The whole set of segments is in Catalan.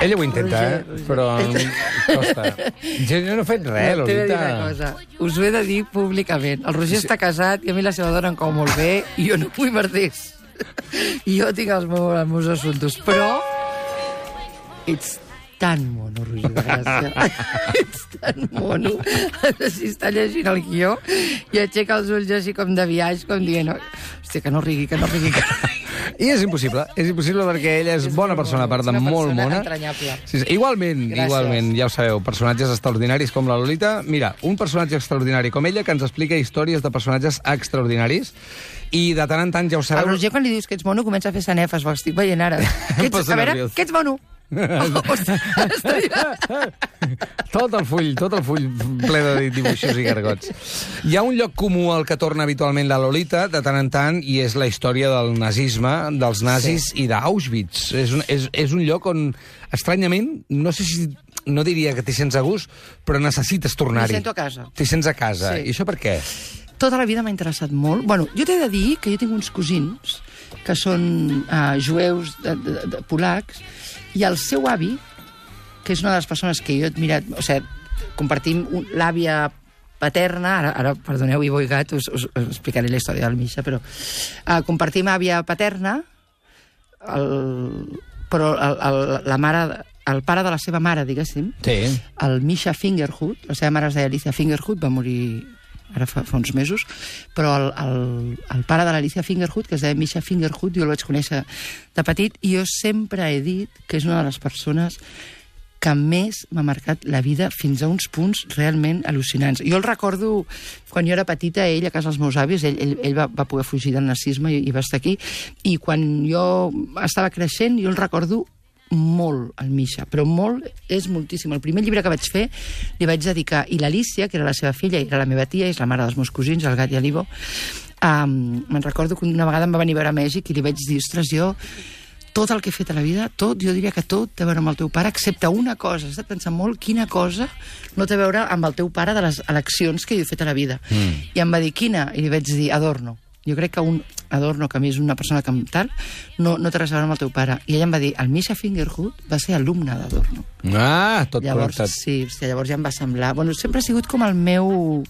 Ella ho intenta, eh? Però costa. Jo no he fet res, No, dir una Lolita. cosa. Us ho he de dir públicament. El Roger està casat i a mi la seva dona em cau molt bé i jo no vull merders. I jo tinc els meus, els meus assumptes. Però ets tan mono, Roger de Gràcia. ets tan mono. Si està llegint el guió i aixeca els ulls així com de viatge, com dient... Hòstia, que no rigui, que no rigui, que no rigui. I és impossible, és impossible perquè ella és, És bona persona, a part de molt mona. entranyable. Sí, sí. Igualment, Gràcies. igualment, ja ho sabeu, personatges extraordinaris com la Lolita. Mira, un personatge extraordinari com ella que ens explica històries de personatges extraordinaris i de tant en tant ja ho El sabeu... Roger, quan li dius que ets mono, comença a fer sanefes, ho estic veient ara. Que ets, a veure, que ets mono? Tot el full, tot el full ple de dibuixos i gargots. Hi ha un lloc comú al que torna habitualment la Lolita, de tant en tant, i és la història del nazisme, dels nazis sí. i d'Auschwitz. És, un, és, és un lloc on, estranyament, no sé si... No diria que t'hi sents a gust, però necessites tornar-hi. M'hi sento a casa. T'hi sents a casa. Sí. I això per què? Tota la vida m'ha interessat molt. Bueno, jo t'he de dir que jo tinc uns cosins que són uh, jueus de, de, de, polacs, i el seu avi, que és una de les persones que jo he admirat... O sigui, compartim l'àvia paterna, ara, ara perdoneu, i voy gat, us, us, us explicaré la història del Misha, però uh, compartim àvia paterna, el, però el, el, la mare, el pare de la seva mare, diguéssim, Sí. el Misha Fingerhut, la seva mare es deia Alicia Fingerhut, va morir ara fa, fa uns mesos, però el, el, el pare de l'Alicia Fingerhut, que es deia Misha Fingerhut, jo el vaig conèixer de petit, i jo sempre he dit que és una de les persones que més m'ha marcat la vida fins a uns punts realment al·lucinants. Jo el recordo, quan jo era petita, ell a casa dels meus avis, ell, ell, ell va, va poder fugir del nazisme i, i va estar aquí, i quan jo estava creixent, jo el recordo molt, el Misha, però molt és moltíssim. El primer llibre que vaig fer li vaig dedicar, i l'Alicia, que era la seva filla, i era la meva tia, és la mare dels meus cosins, el gat i l'Ivo, um, me'n recordo que una vegada em va venir a veure a Mèxic i li vaig dir, ostres, jo tot el que he fet a la vida, tot, jo diria que tot té a veure amb el teu pare, excepte una cosa. He estat pensant molt quina cosa no té a veure amb el teu pare de les eleccions que jo he fet a la vida. Mm. I em va dir, quina? I li vaig dir, Adorno. Jo crec que un Adorno, que a mi és una persona que tal, no, no té res a veure amb el teu pare. I ella em va dir, el Misha Fingerhut va ser alumne d'Adorno. Ah, tot Llavors, connectat. sí, hòstia, llavors ja em va semblar... Bueno, sempre ha sigut com el meu...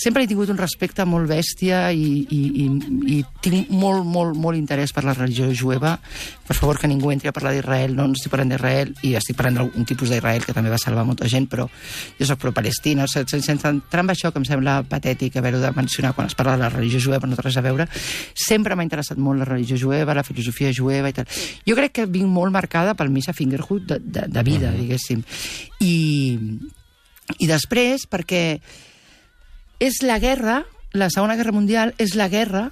Sempre he tingut un respecte molt bèstia i, i, i, i tinc molt, molt, molt interès per la religió jueva. Per favor, que ningú entri a parlar d'Israel. No, no estic parlant d'Israel, i estic parlant d'un tipus d'Israel que també va salvar molta gent, però jo soc pro-Palestina. O sigui, sense entrar en això, que em sembla patètic haver-ho de mencionar quan es parla de la religió jueva, no té res a veure, sempre m'ha interessat molt la religió jueva, la filosofia jueva i tal. Jo crec que vinc molt marcada pel Misha Fingerhut de, de, de vida, diguéssim. I, I després, perquè és la guerra, la Segona Guerra Mundial és la guerra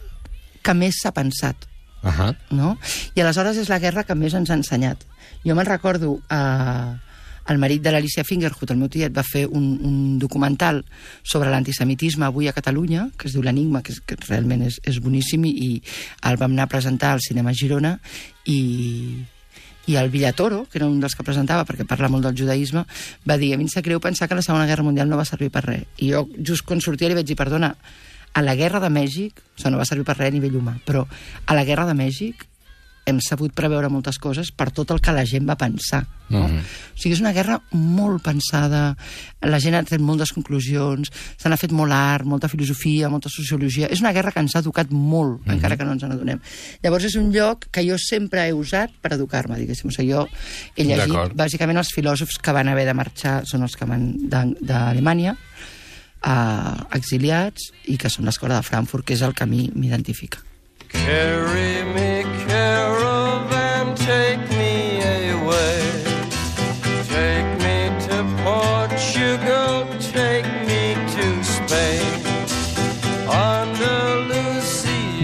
que més s'ha pensat, Uh -huh. no? I aleshores és la guerra que més ens ha ensenyat. Jo me'n recordo eh, el marit de l'Alicia Fingerhut, el meu tiet, va fer un, un documental sobre l'antisemitisme avui a Catalunya, que es diu L'Enigma, que, és, que realment és, és boníssim, i, i el vam anar a presentar al Cinema Girona, i, i el Villatoro, que era un dels que presentava, perquè parla molt del judaïsme, va dir, a mi em sap greu pensar que la Segona Guerra Mundial no va servir per res. I jo, just quan sortia, li vaig dir, perdona, a la Guerra de Mèxic, o sigui, no va servir per res a nivell humà, però a la Guerra de Mèxic hem sabut preveure moltes coses per tot el que la gent va pensar. No? Mhm. O sigui, és una guerra molt pensada, la gent ha tret moltes conclusions, se n'ha fet molt art, molta filosofia, molta sociologia... És una guerra que ens ha educat molt, Mhm. encara que no ens n'adonem. Llavors és un lloc que jo sempre he usat per educar-me, diguéssim. O sigui, jo he llegit, bàsicament els filòsofs que van haver de marxar són els que van d'Alemanya, eh, exiliats, i que són l'escola de Frankfurt, que és el que a mi m'identifica. Carry me, caravan,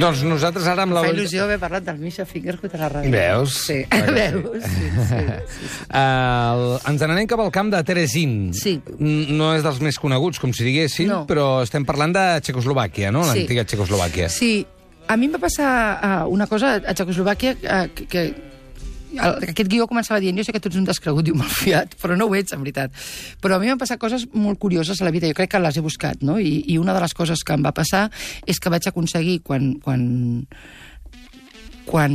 Doncs nosaltres ara amb la... Fa il·lusió haver parlat del Misha Fingerhut a la ràdio. Veus? Sí, sí. veus? Sí, sí, sí, sí. Uh, ens n'anem cap al camp de Teresin. Sí. No és dels més coneguts, com si diguéssim, No. però estem parlant de Txecoslovàquia, no? Sí. L'antiga Txecoslovàquia. Sí, a mi em va passar uh, una cosa a Txecoslovàquia uh, que, que el, aquest guió començava dient jo sé que tu ets un descregut i un malfiat, però no ho ets, en veritat. Però a mi m'han passat coses molt curioses a la vida, jo crec que les he buscat, no? I, I una de les coses que em va passar és que vaig aconseguir, quan, quan quan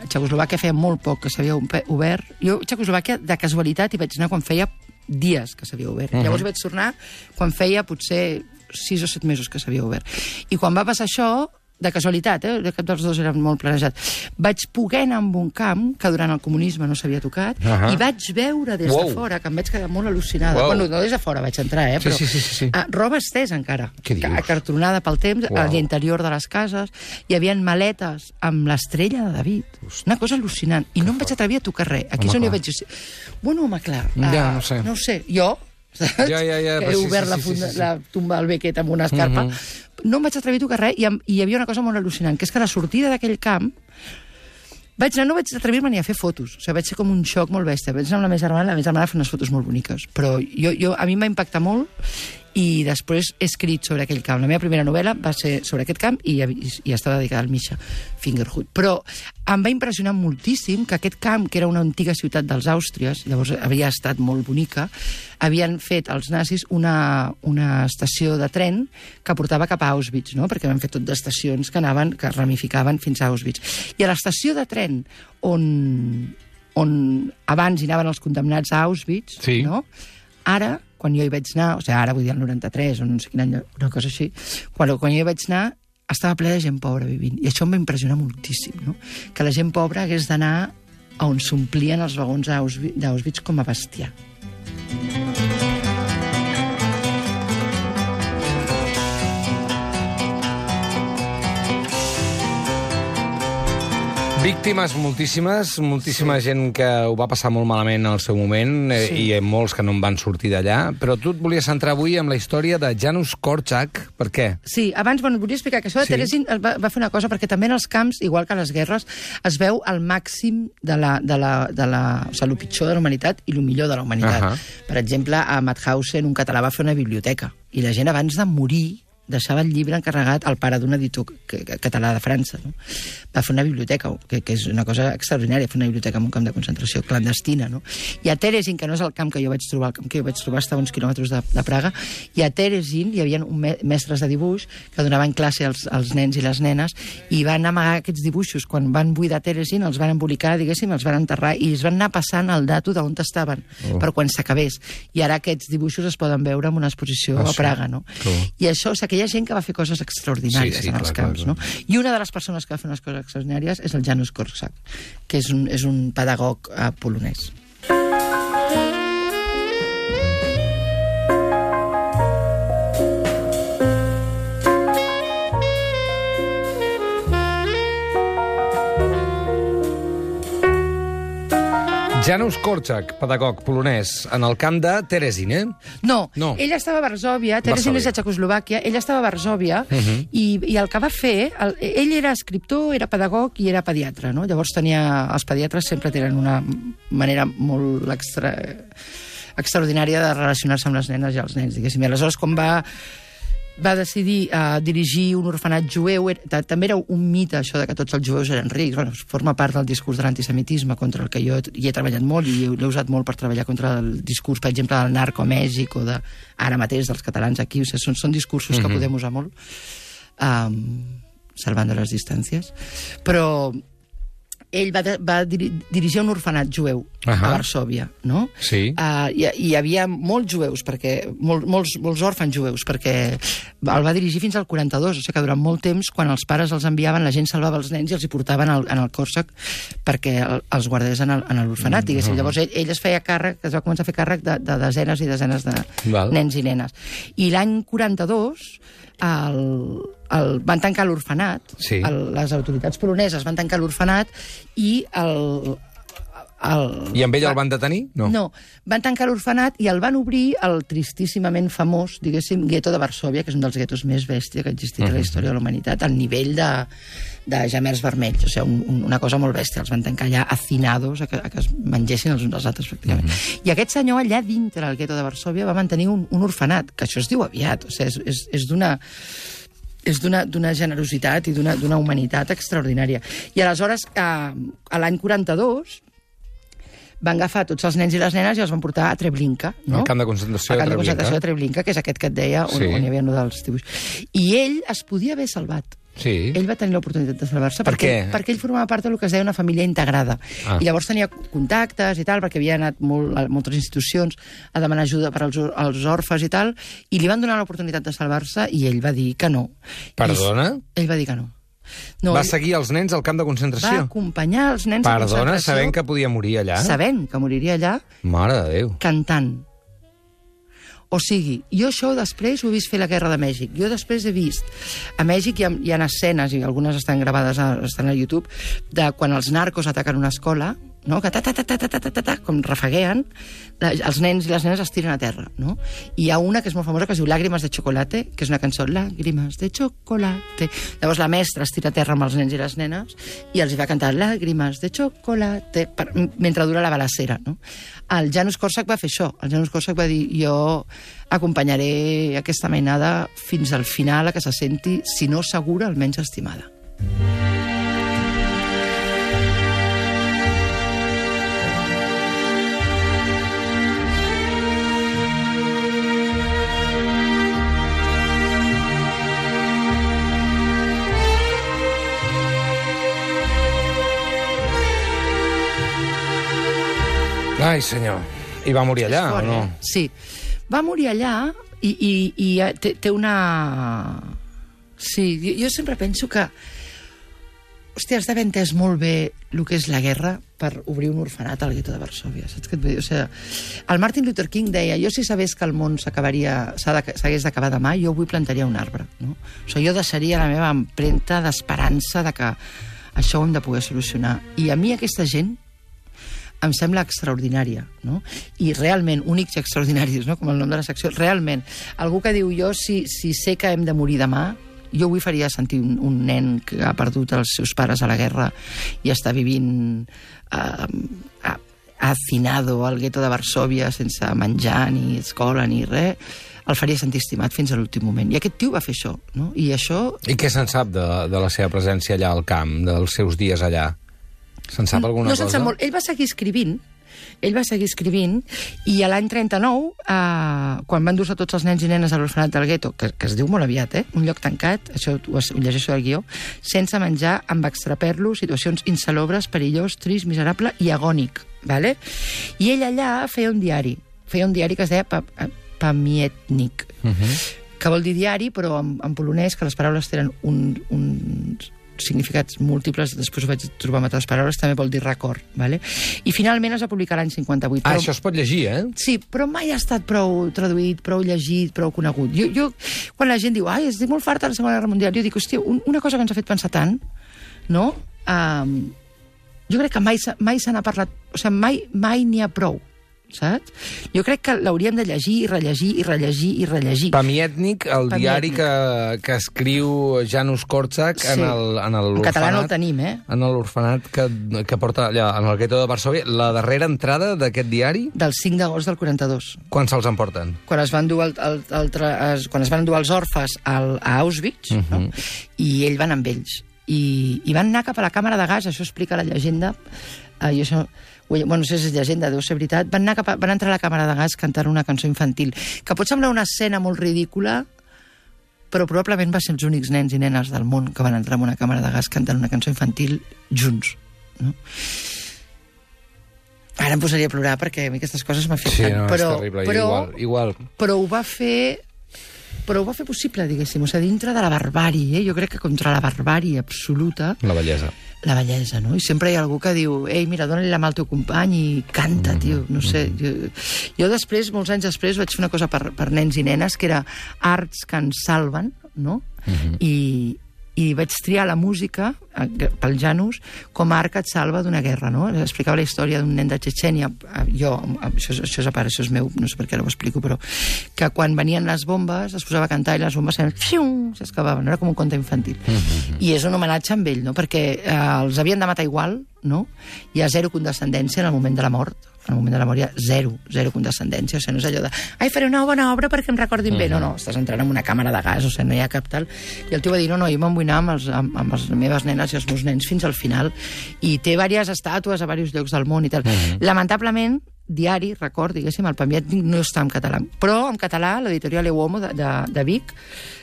a Txecoslovàquia feia molt poc que s'havia obert, jo a Txecoslovàquia de casualitat hi vaig anar quan feia dies que s'havia obert. Uh -huh. Llavors vaig tornar quan feia potser sis o set mesos que s'havia obert. I quan va passar això, de casualitat, eh? cap dels dos era molt planejat, vaig poder anar amb un camp que durant el comunisme no s'havia tocat Ahà. i vaig veure des Uau. de fora, que em vaig quedar molt al·lucinada. Uau. Bueno, no des de fora vaig entrar, eh? Sí, Però, sí, sí, sí, sí. Ah, roba estesa encara, acartonada pel temps, Uau. a l'interior de les cases. Hi havia maletes amb l'estrella de David. Una cosa al·lucinant. I no em vaig atrevir a tocar res. Aquí Home, és on jo clar. vaig dir... Bueno, home, clar. Ja, ah, no sé. No sé. Jo, saps? Ja, ja, ja, que he sí, obert sí, la, sí, sí, funda, sí, sí. la tumba del Beckett amb una escarpa. Mhm. No em vaig atrevir a tocar res i, i hi havia una cosa molt al·lucinant, que és que a la sortida d'aquell camp vaig anar, no vaig atrevir-me ni a fer fotos. O sigui, vaig ser com un xoc molt bèstia. Vaig anar amb la meva germana, la meva germana va fer unes fotos molt boniques. Però jo, jo, a mi em va impactar molt i després he escrit sobre aquell camp. La meva primera novel·la va ser sobre aquest camp i, i, i estava dedicada al Misha Fingerhut. Però em va impressionar moltíssim que aquest camp, que era una antiga ciutat dels Àustries, llavors havia estat molt bonica, havien fet els nazis una, una estació de tren que portava cap a Auschwitz, no? perquè van fer tot d'estacions que anaven, que ramificaven fins a Auschwitz. I a l'estació de tren on, on abans hi anaven els condemnats a Auschwitz, Sí. no? ara, quan jo hi vaig anar, o sigui, ara vull dir el 93 o no sé quin any, una cosa així, quan, quan jo hi vaig anar, estava ple de gent pobra vivint. I això em va impressionar moltíssim, no? Que la gent pobra hagués d'anar on s'omplien els vagons d'Auschwitz com a bestiar. Víctimes moltíssimes, moltíssima sí. gent que ho va passar molt malament al seu moment sí. Sí. i molts que no en van sortir d'allà, però tu et volies centrar avui amb la història de Janusz Korczak. Per què? Sí, abans, bueno, volia explicar que això de Sí. Teresin va, va fer una cosa, perquè també en els camps, igual que a les guerres, es veu el màxim de la, de la, de la, o sigui, el pitjor de la humanitat i el millor de la humanitat. Ahà. Per exemple, a Mauthausen, un català va fer una biblioteca, i la gent abans de morir deixava el llibre encarregat al pare d'un editor català de França. No? Va fer una biblioteca, que, que és una cosa extraordinària, fer una biblioteca en un camp de concentració clandestina. No? I a Teresin, que no és el camp que jo vaig trobar, el camp que jo vaig trobar estava a uns quilòmetres de, de Praga, i a Teresin hi havia un me mestres de dibuix que donaven classe als, als nens i les nenes i van amagar aquests dibuixos. Quan van buidar Teresin, els van embolicar, diguéssim, els van enterrar i es van anar passant el dato d'on estaven Oh. per quan s'acabés. I ara aquests dibuixos es poden veure en una exposició Ah, a? Praga, no? Bo. I això, o sigui, hi ha gent que va fer coses extraordinàries Sí, sí, en els clar, camps, clar, no? I una de les persones que va fer unes coses extraordinàries és el Janusz Korczak, que és un, és un pedagog eh, polonès. Janusz Korczak, pedagog polonès, en el camp de Teresin, eh? No, No. ell estava a Varsòvia, Teresin és a Txecoslovàquia, ell estava a Varsòvia, Uh -huh. i, i el que va fer, el, ell era escriptor, era pedagog i era pediatre, no? Llavors tenia, els pediatres sempre tenen una manera molt extra, extraordinària de relacionar-se amb les nenes i els nens, diguéssim. I aleshores, quan va va decidir uh, dirigir un orfenat jueu, era, ta- també era un mite això de que tots els jueus eren rics, bueno, forma part del discurs de l'antisemitisme contra el que jo hi he treballat molt i l'he usat molt per treballar contra el discurs, per exemple, del narco a Mèxic o de, ara mateix dels catalans aquí, o sigui, són, són discursos que Mhm. podem usar molt, um, salvant les distàncies, però ell va, de, va diri, dirigir un orfenat jueu Ahà. a Varsòvia, no? Sí. Uh, hi, hi havia molts jueus, perquè, molt, molts, molts òrfans jueus, perquè el va dirigir fins al 42, o sigui que durant molt temps, quan els pares els enviaven, la gent salvava els nens i els hi portaven al, en el Còrsec perquè el, els guardés en el- en l'orfenat, diguéssim. Llavors ell, ell es feia càrrec, es va començar a fer càrrec de, de desenes i desenes de Val. nens i nenes. I l'any 42 el, el, van tancar l'orfenat, Sí. el, les autoritats poloneses van tancar l'orfenat i el, el, I amb ell el van detenir? No. no, van tancar l'orfenat i el van obrir el tristíssimament famós, diguéssim, gueto de Varsòvia, que és un dels guetos més bèstia que ha existit a la història de la humanitat, al nivell de, de gemers vermells, o sigui, un, un, una cosa molt bèstia. Els van tancar allà hacinados, a que, a que es mengessin els uns als altres, pràcticament. I aquest senyor allà dintre del gueto de Varsòvia va mantenir un, un orfenat, que això es diu aviat, o sigui, és, és, és d'una és d'una generositat i d'una humanitat extraordinària. I aleshores, eh, a l'any 42, van agafar tots els nens i les nenes i els van portar a Treblinka, no? Al camp de concentració Al de camp de Treblinka. concentració de Treblinka, que és aquest que et deia, on, Sí. on hi havia un dels dibuixos. I ell es podia haver salvat. Sí. ell va tenir l'oportunitat de salvar-se Per perquè, què? perquè ell formava part del que es deia una família integrada. Ah. I llavors tenia contactes i tal, perquè havia anat molt, a moltes institucions a demanar ajuda per als, als orfes i tal, i li van donar l'oportunitat de salvar-se i ell va dir que no. Perdona? I, ell va dir que no. no Va seguir els nens al camp de va concentració? acompanyar els nens a Perdona, concentració, sabent que podia morir allà? sabent que moriria allà, Mare de Déu. cantant. O sigui, jo això després ho he vist fer la Guerra de Mèxic. Jo després he vist... A Mèxic hi ha, hi ha escenes, i algunes estan gravades a, estan a YouTube, de quan els narcos ataquen una escola, no? que ta, ta, ta, ta, ta, ta, ta, ta, ta, com rafegueen, la- els nens i les nenes es tiren a terra. No? I hi ha una que és molt famosa que es diu Làgrimes de xocolate, que és una cançó, Làgrimes de xocolate. Llavors la mestra es tira a terra amb els nens i les nenes i els va cantar Làgrimes de xocolate per, mentre dura la balacera. No? El Janus Corsac va fer això. El Janus Corsac va dir jo acompanyaré aquesta mainada fins al final a que se senti, si no segura, almenys estimada. Ai, senyor. I va morir allà, o Fort, no? eh? Sí. Va morir allà i, i, i eh, té, té una... Sí, jo, jo sempre penso que... Hòstia, has d'haver entès molt bé el que és la guerra per obrir un orfenat al gueto de Varsovia. Saps què et vull dir? O sigui, el Martin Luther King deia jo si sabés que el món s'acabaria s'hagués d'acabar demà, jo avui plantaria un arbre. No? O sigui, jo deixaria la meva empremta d'esperança de que això ho hem de poder solucionar. I a mi aquesta gent em sembla extraordinària, no? I realment, únics i extraordinaris, no? com el nom de la secció, realment, algú que diu jo, si, si sé que hem de morir demà, jo avui faria sentir un, un nen que ha perdut els seus pares a la guerra i està vivint eh, a- al gueto de Varsovia sense menjar ni escola ni res, el faria sentir estimat fins a l'últim moment. I aquest tio va fer això, no? I això I què se'n sap de, de la seva presència allà al camp, dels seus dies allà? Se'n sap alguna no cosa? se'n sap molt. Ell va seguir escrivint, ell va seguir escrivint, i a l'any 39, eh, quan van dur-se tots els nens i nenes a l'orfenat del gueto, que, que es diu molt aviat, eh? un lloc tancat, això ho, ho llegeixo del guió, sense menjar, amb extraperlos, situacions insalobres, perillós, trist, miserable i agònic. Vale? I ell allà feia un diari, feia un diari que es deia pa, eh, Pamietnik, Uh -huh. que vol dir diari, però en, en polonès, que les paraules tenen un, uns significats múltiples, després vaig trobar amb altres paraules, també vol dir record. Vale? I finalment es va publicar l'any 58. Ah, però- això es pot llegir, eh? Sí, però mai ha estat prou traduït, prou llegit, prou conegut. Jo, jo quan la gent diu, ai, estic molt farta de la Segona Guerra Mundial, jo dic, hòstia, un, una cosa que ens ha fet pensar tant, no? Um, jo crec que mai, mai se n'ha parlat, o sigui, mai, mai n'hi ha prou, saps? Jo crec que l'hauríem de llegir i rellegir i rellegir i rellegir. Pamietnik, el Pamietnik. diari que, que escriu Janusz Korczak en Sí. el, en En català no el tenim, eh? en l'orfenat que, que porta allà, en el gueto de Varsovia. La darrera entrada d'aquest diari, Del 5 d'agost del 42. quan se'ls emporten? quan es van dur el, el, el, es, quan es van dur els orfes al, a Auschwitz, uh -huh. no? i ell van amb ells. I, I van anar cap a la càmera de gas, això explica la llegenda, eh, i això, bueno, no sé si és llegenda, deu ser veritat, van, anar cap a, van entrar a la càmera de gas cantant una cançó infantil, que pot semblar una escena molt ridícula, però probablement va ser els únics nens i nenes del món que van entrar en una càmera de gas cantant una cançó infantil junts. No? Ara em posaria a plorar perquè a mi aquestes coses m'afecten. Sí, no, però, és terrible. però, Igual, igual. però ho va fer però ho va fer possible, diguéssim, o sigui, dintre de la barbàrie, eh? jo crec que contra la barbàrie absoluta, La bellesa. la bellesa, no? I sempre hi ha algú que diu, ei, mira, dona-li la mà al teu company i canta, tio, no sé. Jo, jo després, molts anys després, vaig fer una cosa per, per nens i nenes, que era arts que ens salven, no? I, i vaig triar la música eh, pel Janus com a que et salva d'una guerra, no? Explicava la història d'un nen de Txetxènia, eh, jo, això, és- això és a part, això és meu, no sé per què ara ho explico, però que quan venien les bombes es posava a cantar i les bombes s'escavaven, era com un conte infantil. I és un homenatge amb ell, no? Perquè eh, els havien de matar igual, no? Hi ha zero condescendència en el moment de la mort, en el moment de la mòria, zero, zero condescendència. O sigui, no és allò de, ai, faré una bona obra perquè em recordin uh -huh. bé. No, mm-hmm. no, estàs entrant en una càmera de gas, o sigui, no hi ha cap tal. I el tio va dir, no, no, jo me'n vull anar amb, els, amb, amb les meves nenes i els meus nens fins al final. I té diverses estàtues a diversos llocs del món i tal. Uh -huh. Lamentablement, diari, record, diguéssim, el Pamiat no està en català. Però en català, l'editorial Euomo de, de, de Vic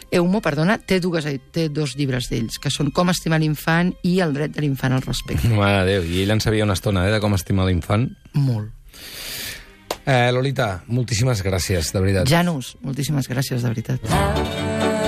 Eumo, perdona, té, dues, té dos llibres d'ells, que són Com estimar l'infant i El dret de l'infant al respecte. Mare de Déu, i ell en sabia una estona, eh, de com estimar l'infant. Molt. Eh, Lolita, moltíssimes gràcies, de veritat. Janus, moltíssimes gràcies, de veritat. Ah.